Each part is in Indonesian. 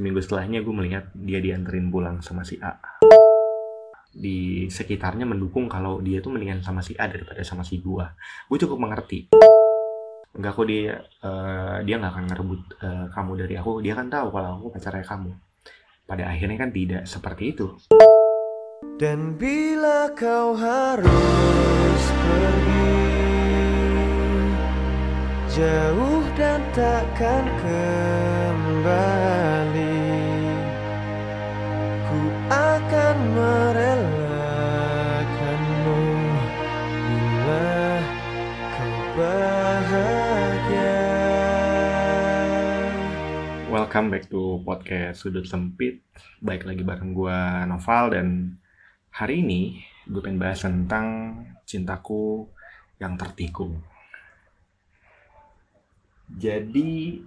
seminggu setelahnya gue melihat dia dianterin pulang sama si A. Di sekitarnya mendukung kalau dia tuh mendingan sama si A daripada sama si gua. Gue cukup mengerti. Enggak kok dia uh, dia nggak akan ngerebut uh, kamu dari aku. Dia kan tahu kalau aku pacarnya kamu. Pada akhirnya kan tidak seperti itu. Dan bila kau harus pergi jauh dan takkan kembali Welcome back to podcast Sudut Sempit. Baik lagi bareng gue Noval dan hari ini gue pengen bahas tentang cintaku yang tertikung Jadi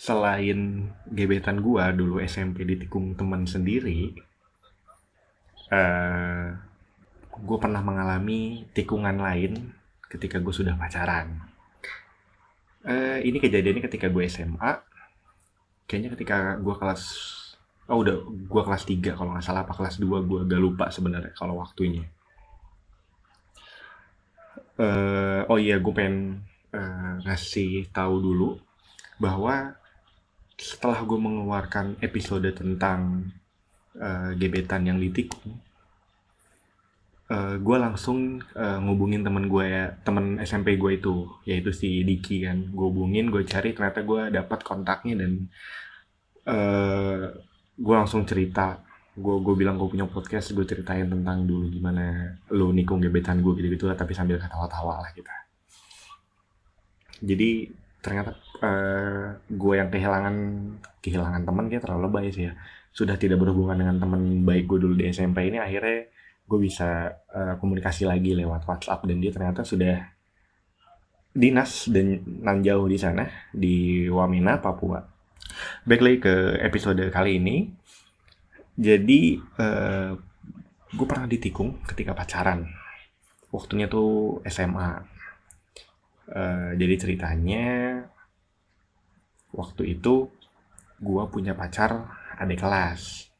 selain gebetan gua dulu SMP ditikung teman sendiri, uh, eh, gue pernah mengalami tikungan lain ketika gue sudah pacaran. Uh, ini kejadiannya ketika gue SMA, kayaknya ketika gue kelas, oh udah gue kelas 3 kalau nggak salah apa kelas 2 gue agak lupa sebenarnya kalau waktunya. Uh, oh iya gue pengen uh, ngasih tahu dulu bahwa setelah gue mengeluarkan episode tentang uh, gebetan yang ditikung, uh, gue langsung uh, ngubungin temen gue ya, temen SMP gue itu, yaitu si Diki kan. Gue hubungin, gue cari, ternyata gue dapat kontaknya dan uh, gue langsung cerita. Gue gue bilang gue punya podcast, gue ceritain tentang dulu gimana lo nikung gebetan gue gitu-gitu lah, tapi sambil ketawa-tawa lah kita. Jadi ternyata uh, gue yang kehilangan kehilangan teman kayak terlalu lebay sih ya sudah tidak berhubungan dengan teman baik gue dulu di SMP ini akhirnya gue bisa uh, komunikasi lagi lewat WhatsApp dan dia ternyata sudah dinas dan nan jauh di sana di Wamena Papua. Baik lagi ke episode kali ini. Jadi uh, gue pernah ditikung ketika pacaran. Waktunya tuh SMA Uh, jadi ceritanya waktu itu gue punya pacar adik kelas.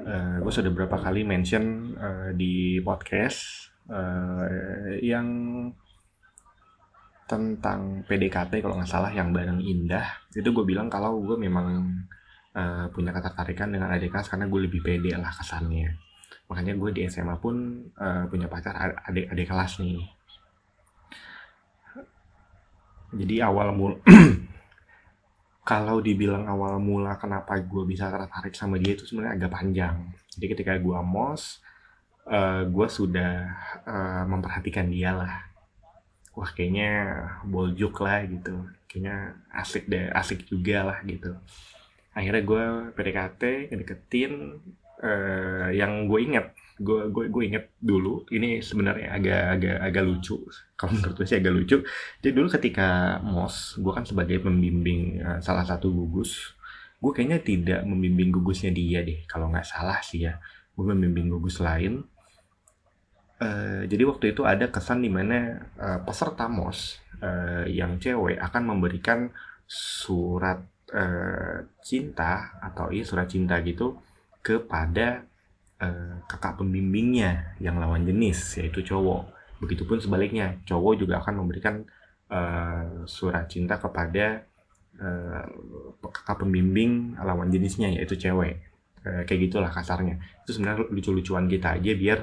Uh, gue sudah berapa kali mention uh, di podcast uh, yang tentang PDKT kalau nggak salah yang bareng Indah. Itu gue bilang kalau gue memang uh, punya ketertarikan dengan adik kelas karena gue lebih pede lah kesannya. Makanya gue di SMA pun uh, punya pacar adik adik kelas nih. Jadi awal mula kalau dibilang awal mula kenapa gue bisa tertarik sama dia itu sebenarnya agak panjang. Jadi ketika gue mos uh, gue sudah uh, memperhatikan dia lah. Wah kayaknya boljuk lah gitu. Kayaknya asik deh asik juga lah gitu. Akhirnya gue PDKT deketin uh, yang gue inget gue gue gue inget dulu ini sebenarnya agak agak agak lucu. Kalau menurut gue sih agak lucu. Jadi dulu ketika mos gue kan sebagai pembimbing uh, salah satu gugus gue kayaknya tidak membimbing gugusnya dia deh. Kalau nggak salah sih ya gue membimbing gugus lain. Uh, jadi waktu itu ada kesan di mana uh, peserta mos uh, yang cewek akan memberikan surat uh, cinta atau iya surat cinta gitu kepada uh, kakak pembimbingnya yang lawan jenis yaitu cowok. Begitupun sebaliknya, cowok juga akan memberikan uh, surat cinta kepada uh, kakak pembimbing lawan jenisnya yaitu cewek. Uh, kayak gitulah kasarnya. Itu sebenarnya lucu-lucuan kita aja biar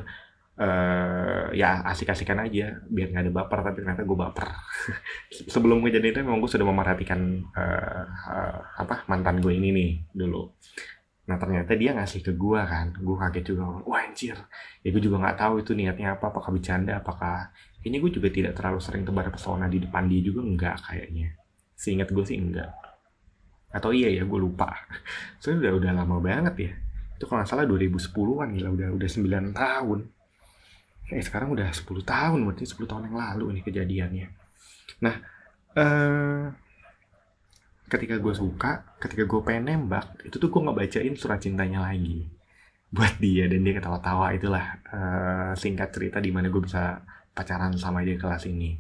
uh, ya asik-asikan aja biar nggak ada baper tapi ternyata gue baper sebelum kejadian itu memang gue sudah memerhatikan uh, uh, apa mantan gue ini nih dulu Nah ternyata dia ngasih ke gue kan, gue kaget juga, wah anjir, ya gue juga nggak tahu itu niatnya apa, apakah bercanda, apakah, kayaknya gue juga tidak terlalu sering tebar pesona di depan dia juga enggak kayaknya, seingat gue sih enggak, atau iya ya gue lupa, soalnya udah udah lama banget ya, itu kalau nggak salah 2010-an gila, udah udah 9 tahun, eh sekarang udah 10 tahun, berarti 10 tahun yang lalu nih kejadiannya, nah, eh ketika gue suka, ketika gue pengen nembak, itu tuh gue ngebacain surat cintanya lagi buat dia dan dia ketawa-tawa itulah uh, singkat cerita di mana gue bisa pacaran sama dia kelas ini.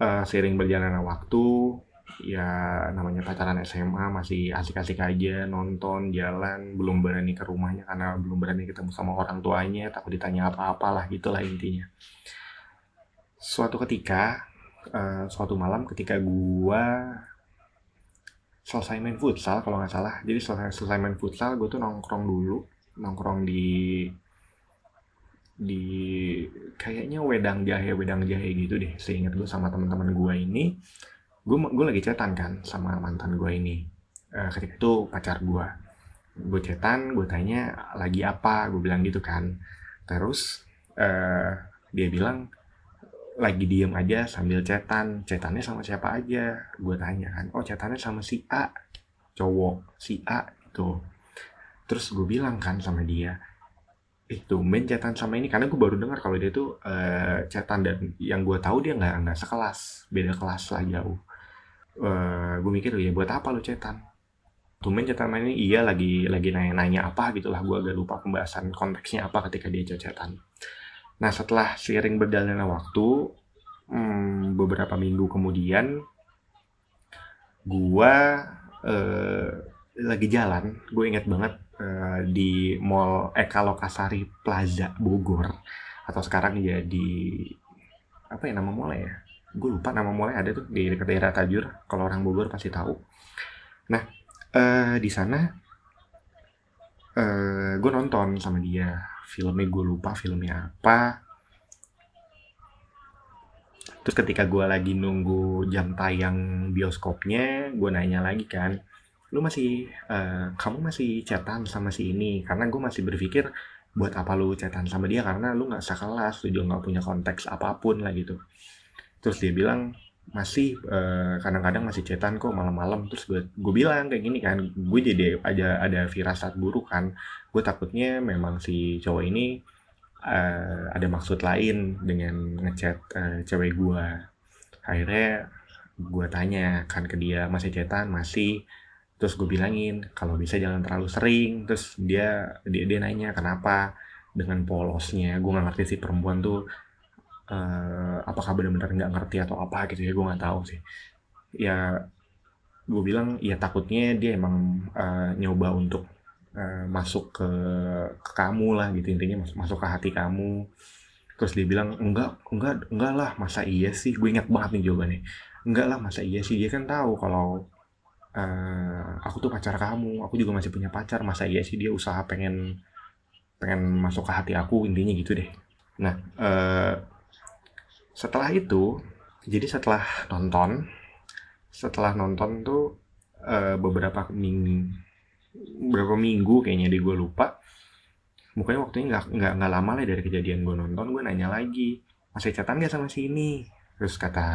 Uh, seiring berjalannya waktu, ya namanya pacaran SMA masih asik-asik aja nonton jalan belum berani ke rumahnya karena belum berani ketemu sama orang tuanya takut ditanya apa-apalah gitulah intinya suatu ketika uh, suatu malam ketika gua selesai main futsal kalau nggak salah. Jadi selesai selesai main futsal gue tuh nongkrong dulu. Nongkrong di di kayaknya wedang jahe wedang jahe gitu deh. Seingat gue sama teman-teman gue ini. Gue gue lagi cetan kan sama mantan gue ini. Uh, ketika itu pacar gue gue cetan gue tanya lagi apa? Gue bilang gitu kan. Terus uh, dia bilang lagi diem aja sambil cetan cetannya sama siapa aja? Gue tanya kan oh cetannya sama si A. Cowok si A itu terus gue bilang kan sama dia eh main cetan sama ini. Karena gue baru dengar kalau dia tuh uh, cetan dan yang gue tahu dia nggak nggak sekelas beda kelas lah jauh. Uh, gue mikir ya buat apa lo cetan main cetan sama ini. Iya lagi lagi nanya-nanya apa gitulah gue agak lupa pembahasan konteksnya apa ketika dia cetan Nah setelah seiring berjalannya waktu, hmm, beberapa minggu kemudian, gua eh, lagi jalan, gue inget banget eh, di Mall Eka Lokasari Plaza Bogor atau sekarang jadi apa ya nama mallnya ya? Gue lupa nama mallnya ada tuh di dekat daerah Tajur. Kalau orang Bogor pasti tahu. Nah eh, di sana eh, gue nonton sama dia. Filmnya gue lupa filmnya apa. Terus ketika gue lagi nunggu jam tayang bioskopnya gue nanya lagi kan lu masih uh, kamu masih chatan sama si ini? Karena gue masih berpikir buat apa lu chatan sama dia? Karena lu nggak sekelas lu juga nggak punya konteks apa pun lah gitu. Terus dia bilang masih kadang kadang-kadang masih cetan kok malam-malam. Terus gue gue bilang kayak gini kan gue jadi aja ada firasat buruk kan. Gue takutnya memang si cowok ini uh, ada maksud lain dengan ngechat uh, cewek gue akhirnya gue tanya kan ke dia masih cetan masih. Terus gue bilangin kalau bisa jangan terlalu sering. Terus dia dia dia nanya kenapa? Dengan polosnya gue nggak ngerti sih perempuan tuh uh, apakah benar-benar nggak ngerti atau apa gitu ya gue nggak tahu sih. Ya gue bilang ya takutnya dia emang uh, nyoba untuk uh, masuk ke, ke kamu lah gitu intinya masuk masuk ke hati kamu. Terus dia bilang enggak enggak enggak lah masa iya sih? Gue ingat banget nih jawabannya. Enggak lah masa iya sih? Dia kan tahu kalau uh, aku tuh pacar kamu aku juga masih punya pacar masa iya sih dia usaha pengen pengen masuk ke hati aku intinya gitu deh. Nah uh, setelah itu jadi setelah nonton setelah nonton tuh uh, beberapa minggu beberapa minggu kayaknya di gue lupa. Mukanya waktunya nggak nggak nggak lama lah dari kejadian gue nonton gue nanya lagi masih catatan gak sama si ini terus kata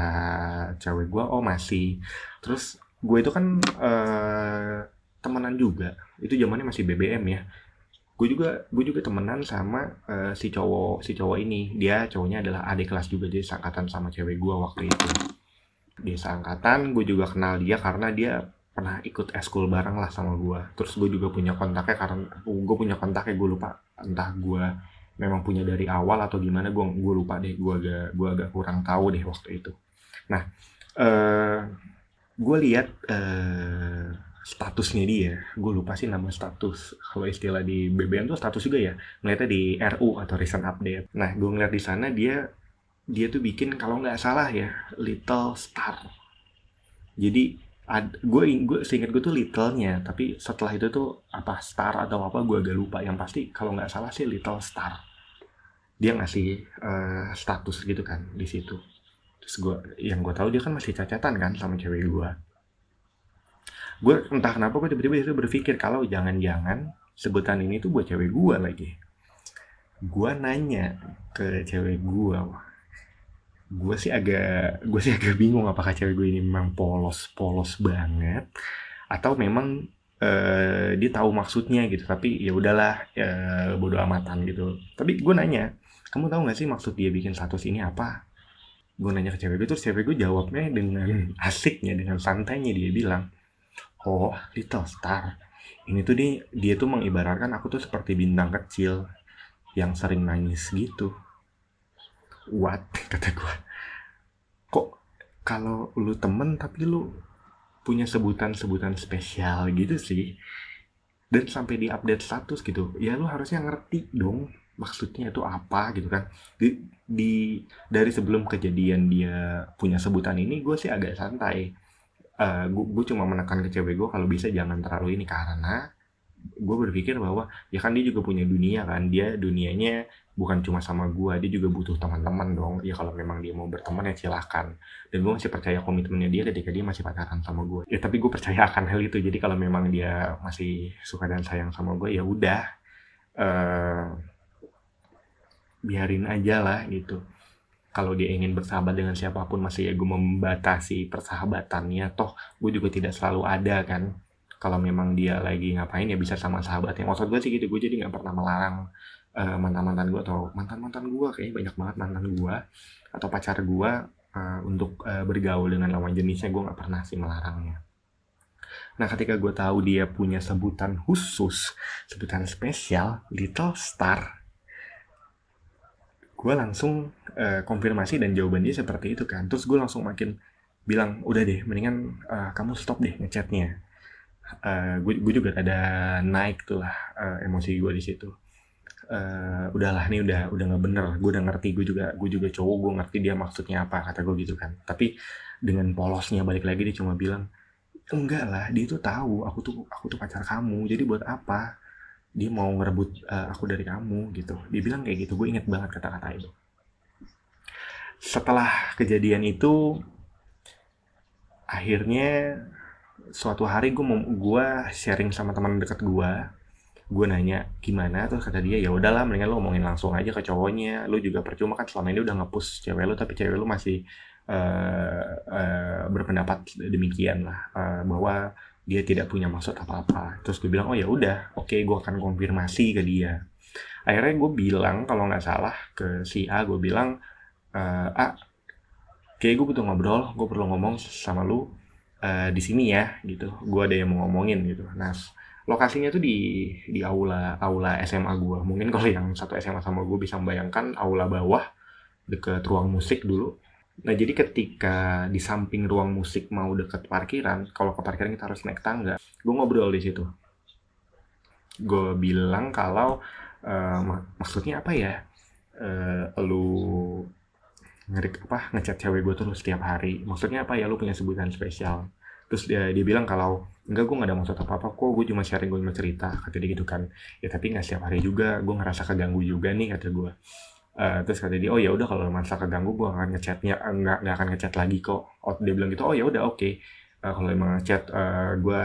cewek gue oh masih. Terus gue itu kan uh, temenan juga. Itu zamannya masih BBM ya gue juga gue juga temenan sama uh, si cowok si cowok ini. Dia cowoknya adalah adik kelas juga jadi seangkatan sama cewek gue waktu itu. Dia seangkatan gue juga kenal dia karena dia pernah ikut eskul bareng lah sama gue terus gue juga punya kontaknya karena gue punya kontaknya gue lupa entah gue memang punya dari awal atau gimana gue gue lupa deh. Gue agak gue agak kurang tahu deh waktu itu. Nah uh, gue lihat uh, statusnya dia. Gue lupa sih nama status. Kalau istilah di BBM tuh status juga ya. Ngeliatnya di RU atau recent update. Nah gue ngeliat di sana dia dia tuh bikin kalau nggak salah ya Little Star. Jadi gue gue seingat gue tuh little-nya tapi setelah itu tuh apa star atau apa gue agak lupa. Yang pasti kalau nggak salah sih little star. Dia ngasih uh, status gitu kan di situ. Terus gue yang gue tahu dia kan masih cacatan kan sama cewek gue gue entah kenapa gue tiba-tiba itu berpikir kalau jangan-jangan sebutan ini tuh buat cewek gue lagi. Gue nanya ke cewek gue gue sih agak gue sih agak bingung apakah cewek gue ini memang polos polos banget atau memang uh, dia tahu maksudnya gitu. Tapi ya udahlah uh, bodo amatan gitu. Tapi gue nanya kamu tahu nggak sih maksud dia bikin status ini apa? Gue nanya ke cewek gue terus cewek gue jawabnya dengan asiknya dengan santainya dia bilang oh Little Star ini tuh dia dia tuh mengibaratkan aku tuh seperti bintang kecil yang sering nangis gitu. What? Kata gue kok kalau lu temen tapi lu punya sebutan-sebutan spesial gitu sih? Dan sampai di update status gitu ya lu harusnya ngerti dong maksudnya itu apa gitu kan. Di, di dari sebelum kejadian dia punya sebutan ini gue sih agak santai uh, gue cuma menekan ke cewek gue kalau bisa jangan terlalu ini karena gue berpikir bahwa ya kan dia juga punya dunia kan dia dunianya bukan cuma sama gue dia juga butuh teman-teman dong. Ya kalau memang dia mau berteman ya silahkan dan gue masih percaya komitmennya dia ketika dia masih pacaran sama gue ya tapi gue percaya akan hal itu. Jadi kalau memang dia masih suka dan sayang sama gue ya udah uh, biarin aja lah gitu kalau dia ingin bersahabat dengan siapa pun masih ya gue membatasi persahabatannya toh gue juga tidak selalu ada kan. Kalau memang dia lagi ngapain ya bisa sama sahabatnya. Maksud gue sih gitu gue jadi nggak pernah melarang uh, mantan mantan gue atau mantan mantan gue kayaknya banyak banget mantan gue atau pacar gue uh, untuk uh, bergaul dengan lawan jenisnya gue nggak pernah sih melarangnya. Nah, ketika gue tahu dia punya sebutan khusus, sebutan spesial, Little Star, gue langsung uh, konfirmasi dan jawaban dia seperti itu kan. Terus gue langsung makin bilang, udah deh, mendingan uh, kamu stop deh ngechatnya. Uh, gue juga ada naik tuh lah uh, emosi gue di situ. Uh, udahlah nih udah udah nggak bener gue udah ngerti gue juga gue juga cowok gue ngerti dia maksudnya apa kata gue gitu kan. Tapi dengan polosnya balik lagi dia cuma bilang enggak lah dia tuh tahu aku tuh aku tuh pacar kamu jadi buat apa dia mau ngerebut uh, aku dari kamu gitu. Dia bilang kayak gitu gue inget banget kata-kata itu. Setelah kejadian itu akhirnya suatu hari gue mau sharing sama teman dekat gue gue nanya gimana? Terus kata dia ya udahlah mendingan lo ngomongin langsung aja ke cowoknya. Lo juga percuma kan selama ini udah ngepus cewek lo tapi cewek lo masih uh, uh, berpendapat demikian lah uh, bahwa dia tidak punya maksud apa-apa. Terus gue bilang oh ya udah oke okay, gue akan konfirmasi ke dia. Akhirnya gue bilang kalau nggak salah ke si A gue bilang uh, A kayak gue butuh ngobrol gue perlu ngomong sama lu uh, di sini ya gitu. Gue ada yang mau ngomongin gitu. Nah lokasinya tuh di di aula aula SMA gue mungkin kalau yang satu SMA sama gue bisa membayangkan aula bawah deket ruang musik dulu nah jadi ketika di samping ruang musik mau deket parkiran kalau ke parkiran kita harus naik tangga. Gue ngobrol di situ. Gue bilang kalau uh, mak maksudnya apa ya? Uh, lu ngerik apa ngechat cewek gue terus setiap hari. Maksudnya apa ya? Lu punya sebutan spesial. Terus dia dia bilang kalau enggak gue gak ada maksud apa apa kok. Gue cuma sharing gue cuma cerita kata dia gitu kan. Ya tapi nggak setiap hari juga. Gue ngerasa keganggu juga nih kata gue uh, terus kata dia oh ya udah kalau merasa keganggu gue akan ngechatnya nggak nggak akan ngechat lagi kok oh, dia bilang gitu oh ya udah oke okay. uh, kalau emang ngechat uh, gue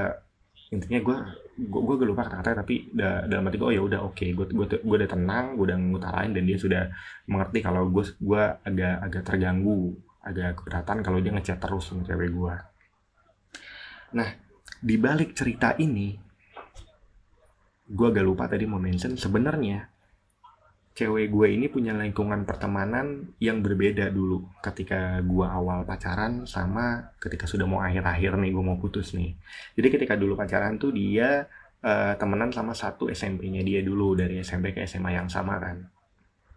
intinya gue gue gue lupa kata-kata tapi da, dalam hati gue oh ya udah oke okay. gue gue gue udah tenang gue udah ngutarain dan dia sudah mengerti kalau gue gue agak agak terganggu agak keberatan kalau dia ngechat terus sama cewek gue nah di balik cerita ini gue agak lupa tadi mau mention sebenarnya cewek gue ini punya lingkungan pertemanan yang berbeda dulu ketika gue awal pacaran sama ketika sudah mau akhir-akhir nih gue mau putus nih. Jadi ketika dulu pacaran tuh dia uh, temenan sama satu SMP-nya dia dulu dari SMP ke SMA yang sama kan.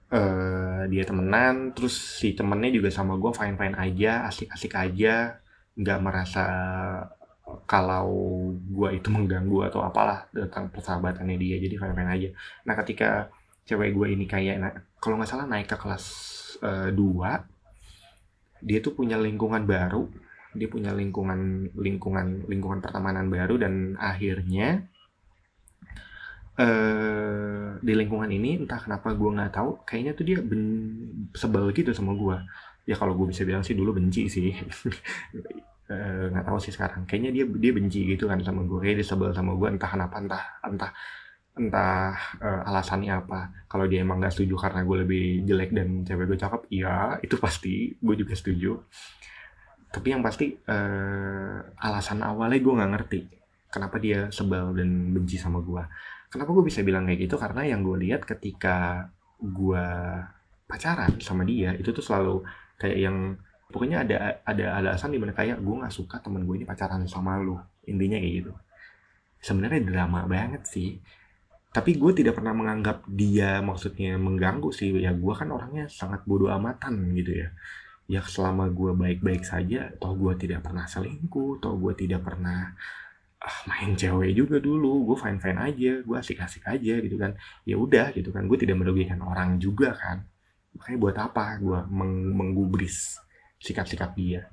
Uh, dia temenan terus si temennya juga sama gue fine fine aja asik-asik aja nggak merasa kalau gue itu mengganggu atau apalah tentang persahabatannya dia jadi fine fine aja. Nah ketika cewek gue ini kayak kalau nggak salah naik ke kelas uh, eh, 2 dia tuh punya lingkungan baru dia punya lingkungan lingkungan lingkungan pertemanan baru dan akhirnya uh, di lingkungan ini entah kenapa gue nggak tahu kayaknya tuh dia ben sebel gitu sama gue. Ya kalau gue bisa bilang sih dulu benci sih. Eh, nggak uh, tahu sih sekarang. Kayaknya dia dia benci gitu kan sama gue kayak dia sebel sama gue entah kenapa entah entah entah uh, alasannya apa. Kalau dia emang gak setuju karena gue lebih jelek dan cewek gue cakep iya itu pasti gue juga setuju. Tapi yang pasti uh, alasan awalnya gue nggak ngerti kenapa dia sebel dan benci sama gue. Kenapa gue bisa bilang kayak gitu? Karena yang gue lihat ketika gue pacaran sama dia itu tuh selalu kayak yang pokoknya ada ada alasan di mana kayak gue nggak suka temen gue ini pacaran sama lu. Intinya kayak gitu. Sebenarnya drama banget sih tapi gue tidak pernah menganggap dia maksudnya mengganggu sih. Ya gue kan orangnya sangat bodoh amatan gitu ya. Ya selama gue baik-baik saja toh gue tidak pernah selingkuh toh gue tidak pernah ah, main cewek juga dulu. Gue fine fine aja gue asik-asik aja gitu kan. Ya udah gitu kan gue tidak merugikan orang juga kan. Makanya buat apa gue meng menggubris sikap-sikap dia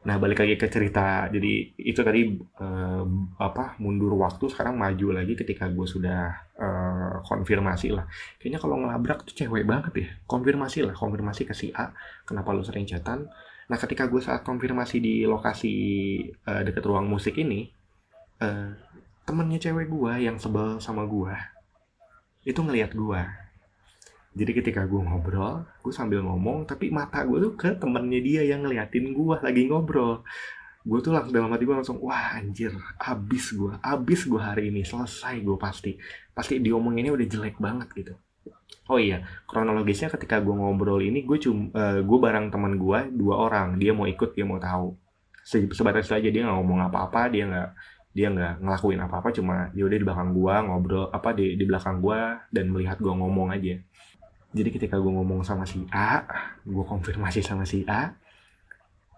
Nah, balik lagi ke cerita. Jadi itu tadi eh, apa mundur waktu sekarang maju lagi ketika gue sudah eh, konfirmasi lah. Kayaknya kalau ngelabrak tuh cewek banget ya. Konfirmasi lah, konfirmasi ke si A. Kenapa lu sering chatan? Nah, ketika gue saat konfirmasi di lokasi eh, deket ruang musik ini, eh, temennya cewek gue yang sebel sama gue itu ngelihat gue jadi ketika gue ngobrol, gue sambil ngomong, tapi mata gue tuh ke temennya dia yang ngeliatin gue lagi ngobrol. Gue tuh langsung dalam hati gue langsung, wah anjir, abis gue, abis gue hari ini, selesai gue pasti. Pasti diomonginnya udah jelek banget gitu. Oh iya, kronologisnya ketika gue ngobrol ini, gue cuma, uh, gue bareng teman gue dua orang, dia mau ikut, dia mau tahu. Se sebatas itu aja dia nggak ngomong apa-apa, dia nggak dia nggak ngelakuin apa-apa, cuma dia udah di belakang gue ngobrol apa di di belakang gue dan melihat gue ngomong aja jadi ketika gue ngomong sama si A gue konfirmasi sama si A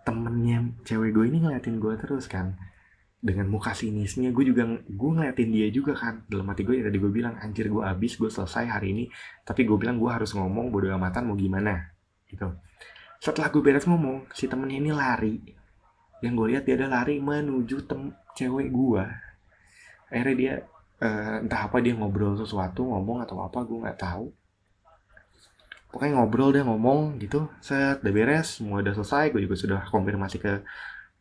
temennya cewek gue ini ngeliatin gue terus kan. Dengan muka sinisnya gue juga gue ngeliatin dia juga kan. Dalam hati gue ya tadi gue bilang anjir gue abis gue selesai hari ini. Tapi gue bilang gue harus ngomong bodo amatan mau gimana? Gitu. Setelah gue beres ngomong si temennya ini lari. Yang gue lihat dia ada lari menuju tem cewek gue akhirnya dia uh, entah apa dia ngobrol sesuatu ngomong atau apa gue nggak tahu pokoknya ngobrol deh ngomong gitu. Set udah beres semua udah selesai. Gue juga sudah konfirmasi ke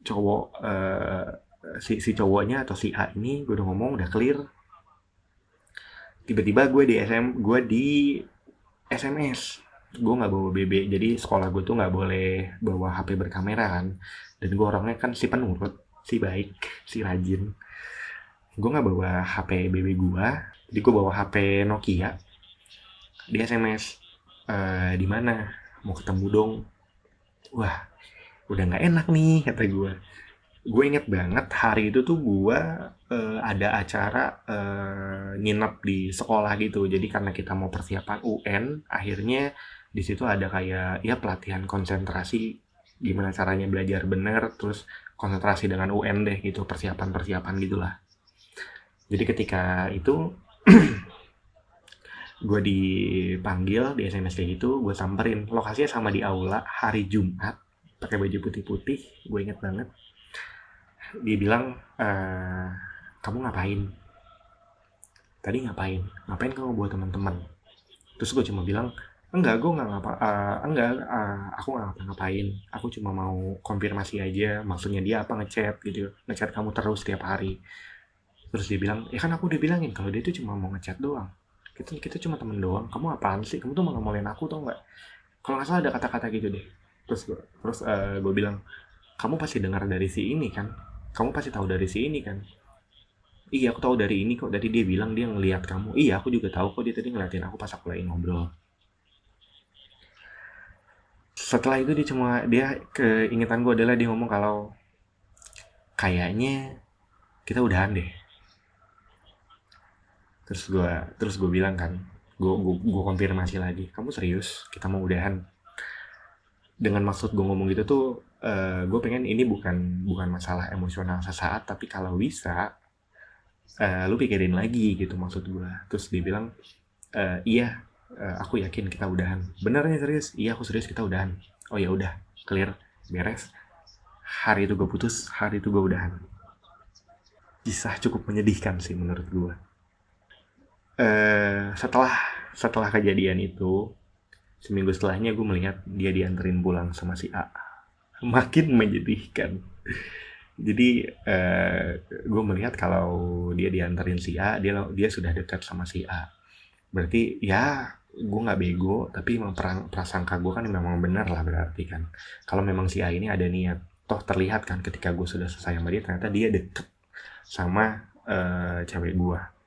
cowok uh, si si cowoknya atau si A ini. Gue udah ngomong udah clear. Tiba-tiba gue di SM gue di SMS gue nggak bawa BB jadi sekolah gue tuh nggak boleh bawa HP berkamera kan. Dan gue orangnya kan si penurut si baik si rajin. Gue nggak bawa HP BB gue jadi gue bawa HP Nokia di SMS uh, di mana? Mau ketemu dong. Wah udah nggak enak nih kata gue gue inget banget hari itu tuh gue uh, ada acara uh, nginep di sekolah gitu. Jadi karena kita mau persiapan UN akhirnya di situ ada kayak ya pelatihan konsentrasi. Gimana caranya belajar bener terus konsentrasi dengan UN deh gitu persiapan persiapan gitulah. Jadi ketika itu gue dipanggil di SMS kayak gitu gue samperin. Lokasinya sama di aula hari Jumat pakai baju putih-putih gue inget banget. Dia bilang e, kamu ngapain? Tadi ngapain? Ngapain kamu buat teman-teman? Terus gue cuma bilang enggak gue nggak ngapa uh, enggak uh, aku nggak ngapa-ngapain. Aku cuma mau konfirmasi aja maksudnya dia apa ngechat gitu ngechat kamu terus tiap hari. Terus dia bilang ya kan aku udah bilangin kalau dia itu cuma mau ngechat doang kita kita cuma temen doang. Kamu apaan sih? Kamu tuh mau ngomongin aku tau nggak? Kalau nggak salah ada kata-kata gitu deh. Terus gue terus uh, gue bilang kamu pasti dengar dari si ini kan? Kamu pasti tahu dari si ini kan? Iya aku tahu dari ini kok. Dari dia bilang dia ngelihat kamu. Iya aku juga tahu kok. Dia tadi ngeliatin aku pas aku lagi ngobrol. Setelah itu dia cuma dia keingetan gue adalah dia ngomong kalau kayaknya kita udahan deh terus gue terus gue bilang kan gue gue konfirmasi lagi kamu serius? Kita mau udahan. Dengan maksud gue ngomong gitu tuh uh, gue pengen ini bukan bukan masalah emosional sesaat tapi kalau bisa uh, lu pikirin lagi gitu maksud gue terus dia bilang uh, iya uh, aku yakin kita udahan. Benernya serius? Iya aku serius kita udahan. Oh ya udah clear beres. Hari itu gue putus hari itu gue udahan. Kisah cukup menyedihkan sih menurut gue Eh, setelah setelah kejadian itu seminggu setelahnya gue melihat dia dianterin pulang sama si A. Makin menyedihkan. Jadi uh, gue melihat kalau dia dianterin si A dia dia sudah dekat sama si A. Berarti ya gue nggak bego tapi memang prasangka gue kan memang benar lah berarti kan. Kalau memang si A ini ada niat toh terlihat kan ketika gue sudah selesai sama dia ternyata dia deket sama uh, cewek gue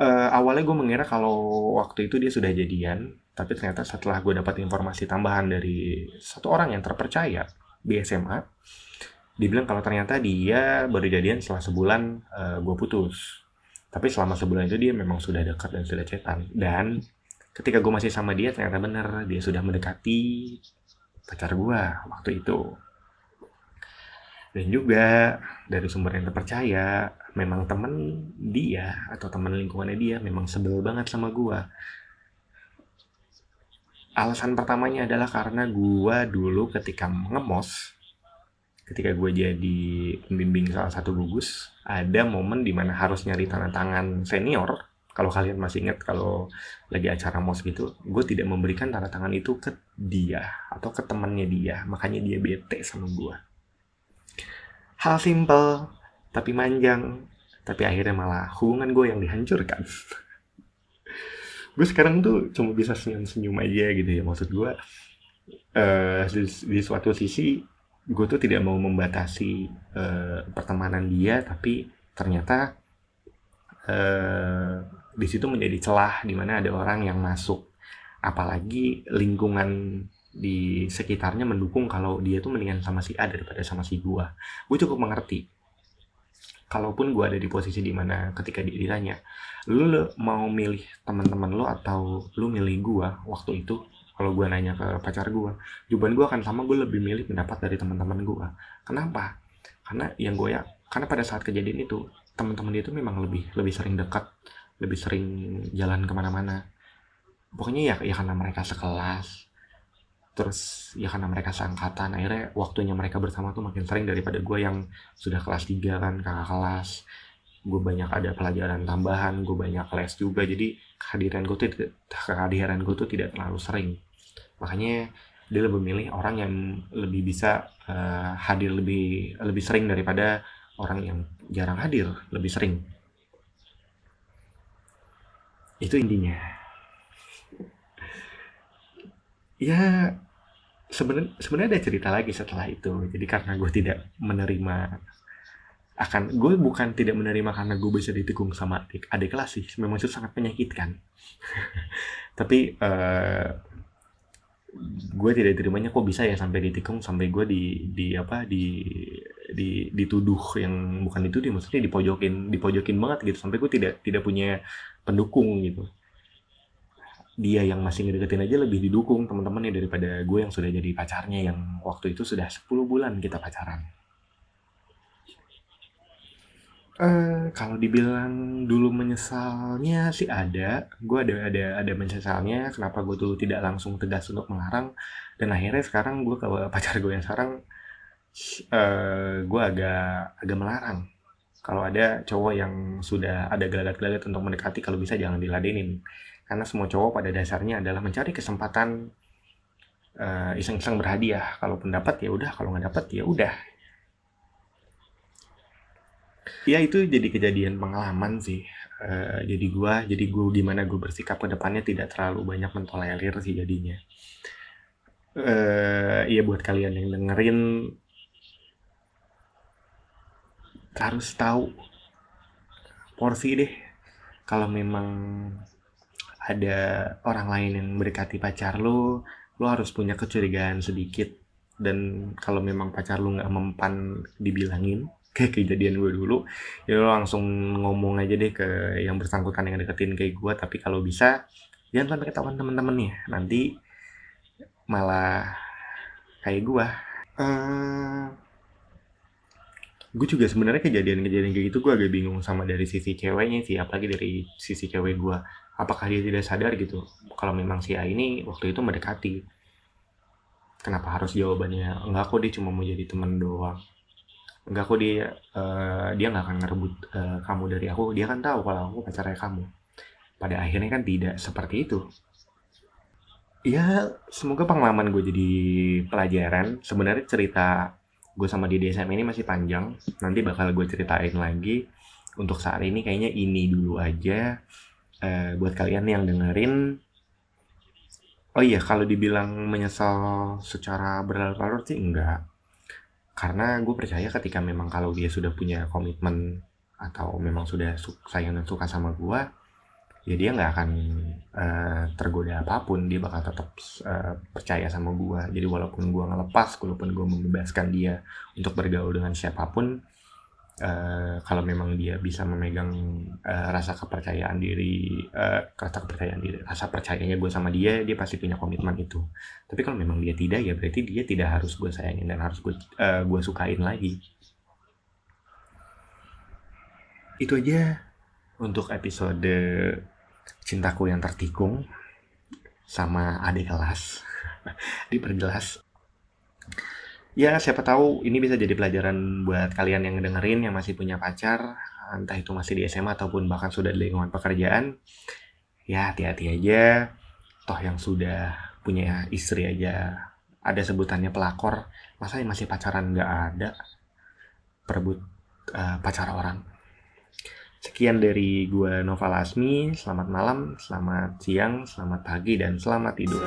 uh, awalnya gue mengira kalau waktu itu dia sudah jadian, tapi ternyata setelah gue dapat informasi tambahan dari satu orang yang terpercaya di SMA, dibilang kalau ternyata dia baru jadian setelah sebulan uh, eh, gue putus. Tapi selama sebulan itu dia memang sudah dekat dan sudah cetan. Dan ketika gue masih sama dia ternyata benar dia sudah mendekati pacar gue waktu itu dan juga dari sumber yang terpercaya memang temen dia atau temen lingkungannya dia memang sebel banget sama gue alasan pertamanya adalah karena gue dulu ketika ngemos ketika gue jadi pembimbing salah satu gugus ada momen di mana harus nyari tanda tangan senior. Kalau kalian masih ingat kalau lagi acara mos gitu gue tidak memberikan tanda tangan itu ke dia atau ke temannya dia. Makanya dia bete sama gue hal simple tapi manjang tapi akhirnya malah hubungan gue yang dihancurkan gue sekarang tuh cuma bisa senyum-senyum aja gitu ya maksud gue uh, di, di suatu sisi gue tuh tidak mau membatasi uh, pertemanan dia tapi ternyata uh, di situ menjadi celah di mana ada orang yang masuk apalagi lingkungan di sekitarnya mendukung kalau dia tuh mendingan sama si A daripada sama si gua. Gue cukup mengerti. Kalaupun gue ada di posisi di mana ketika ditanya, lu, mau milih teman-teman lu atau lu milih gua waktu itu, kalau gue nanya ke pacar gue, jawaban gue akan sama gue lebih milih pendapat dari teman-teman gue. Kenapa? Karena yang gue ya, karena pada saat kejadian itu teman-teman itu memang lebih lebih sering dekat, lebih sering jalan ke mana-mana. Pokoknya ya, ya karena mereka sekelas, terus ya karena mereka seangkatan akhirnya waktunya mereka bersama tuh makin sering daripada gue yang sudah kelas 3 kan kakak kelas. Gue banyak ada pelajaran tambahan gue banyak les juga jadi kehadiran gue tuh kehadiran gue tuh tidak terlalu sering. Makanya dia lebih memilih orang yang lebih bisa uh, hadir lebih lebih sering daripada orang yang jarang hadir lebih sering. Itu intinya ya sebenarnya sebenarnya ada cerita lagi setelah itu. Jadi karena gue tidak menerima akan gue bukan tidak menerima karena gue bisa ditikung sama adik adik kelas sih. Memang itu sangat menyakitkan. Tapi uh, gue tidak terimanya kok bisa ya sampai ditikung sampai gue di di apa di di dituduh yang bukan itu dia maksudnya dipojokin dipojokin banget gitu. Sampai gue tidak tidak punya pendukung gitu dia yang masih ngedeketin aja lebih didukung teman-temannya daripada gue yang sudah jadi pacarnya yang waktu itu sudah 10 bulan kita pacaran. Uh, kalau dibilang dulu menyesalnya sih ada, gue ada ada ada menyesalnya. Kenapa gue dulu tidak langsung tegas untuk melarang? Dan akhirnya sekarang gue ke pacar gue yang sekarang uh, gue agak agak melarang kalau ada cowok yang sudah ada gelagat-gelagat untuk mendekati kalau bisa jangan diladenin. Karena semua cowok pada dasarnya adalah mencari kesempatan uh, iseng-iseng berhadiah. Kalau pendapat ya udah. Kalau nggak dapat ya udah. Ya itu jadi kejadian pengalaman sih. Uh, jadi gua jadi gua gimana gue bersikap ke depannya tidak terlalu banyak mentolerir sih jadinya. Uh, buat kalian yang dengerin harus tahu porsi deh. Kalau memang ada orang lain yang mendekati pacar lo lo harus punya kecurigaan sedikit. Dan kalau memang pacar lo nggak mempan dibilangin kayak kejadian gue dulu ya lo langsung ngomong aja deh ke yang bersangkutan yang deketin kayak gue tapi kalau bisa jangan sampai ketahuan temen-temennya nanti malah kayak gue uh, gue juga sebenarnya kejadian-kejadian kayak gitu gue agak bingung sama dari sisi ceweknya sih apalagi dari sisi cewek gue apakah dia tidak sadar gitu kalau memang si A ini waktu itu mendekati? Kenapa harus jawabannya enggak kok dia cuma mau jadi teman doang. Enggak kok dia uh, dia nggak akan ngerebut uh, kamu dari aku. Dia kan tahu kalau aku pacarnya kamu. Pada akhirnya kan tidak seperti itu. Ya semoga pengalaman gue jadi pelajaran. Sebenarnya cerita gue sama di DSM ini masih panjang. Nanti bakal gue ceritain lagi. Untuk saat ini kayaknya ini dulu aja. Eh, buat kalian yang dengerin. Oh iya kalau dibilang menyesal secara berlarut-larut sih enggak. Karena gue percaya ketika memang kalau dia sudah punya komitmen atau memang sudah sayang dan suka sama gue ya dia nggak akan uh, tergoda apa pun. Dia bakal tetap uh, percaya sama gue jadi walaupun gue ngelepas walaupun gue membebaskan dia untuk bergaul dengan siapa pun eh, kalau memang dia bisa memegang eh, rasa kepercayaan diri eh, rasa kepercayaan diri rasa percayanya gue sama dia dia pasti punya komitmen itu. Tapi kalau memang dia tidak ya berarti dia tidak harus gue sayangin dan harus gue eh, gue sukain lagi. Itu aja untuk episode cintaku yang tertikung sama adik kelas. Diperjelas. Ya siapa tahu ini bisa jadi pelajaran buat kalian yang dengerin yang masih punya pacar entah itu masih di SMA ataupun bahkan sudah di lingkungan pekerjaan. Ya hati-hati aja. Toh yang sudah punya istri aja ada sebutannya pelakor masa yang masih pacaran nggak ada? Perebut eh, pacar orang Sekian dari gua Nova Lasmi. Selamat malam, selamat siang, selamat pagi, dan selamat tidur.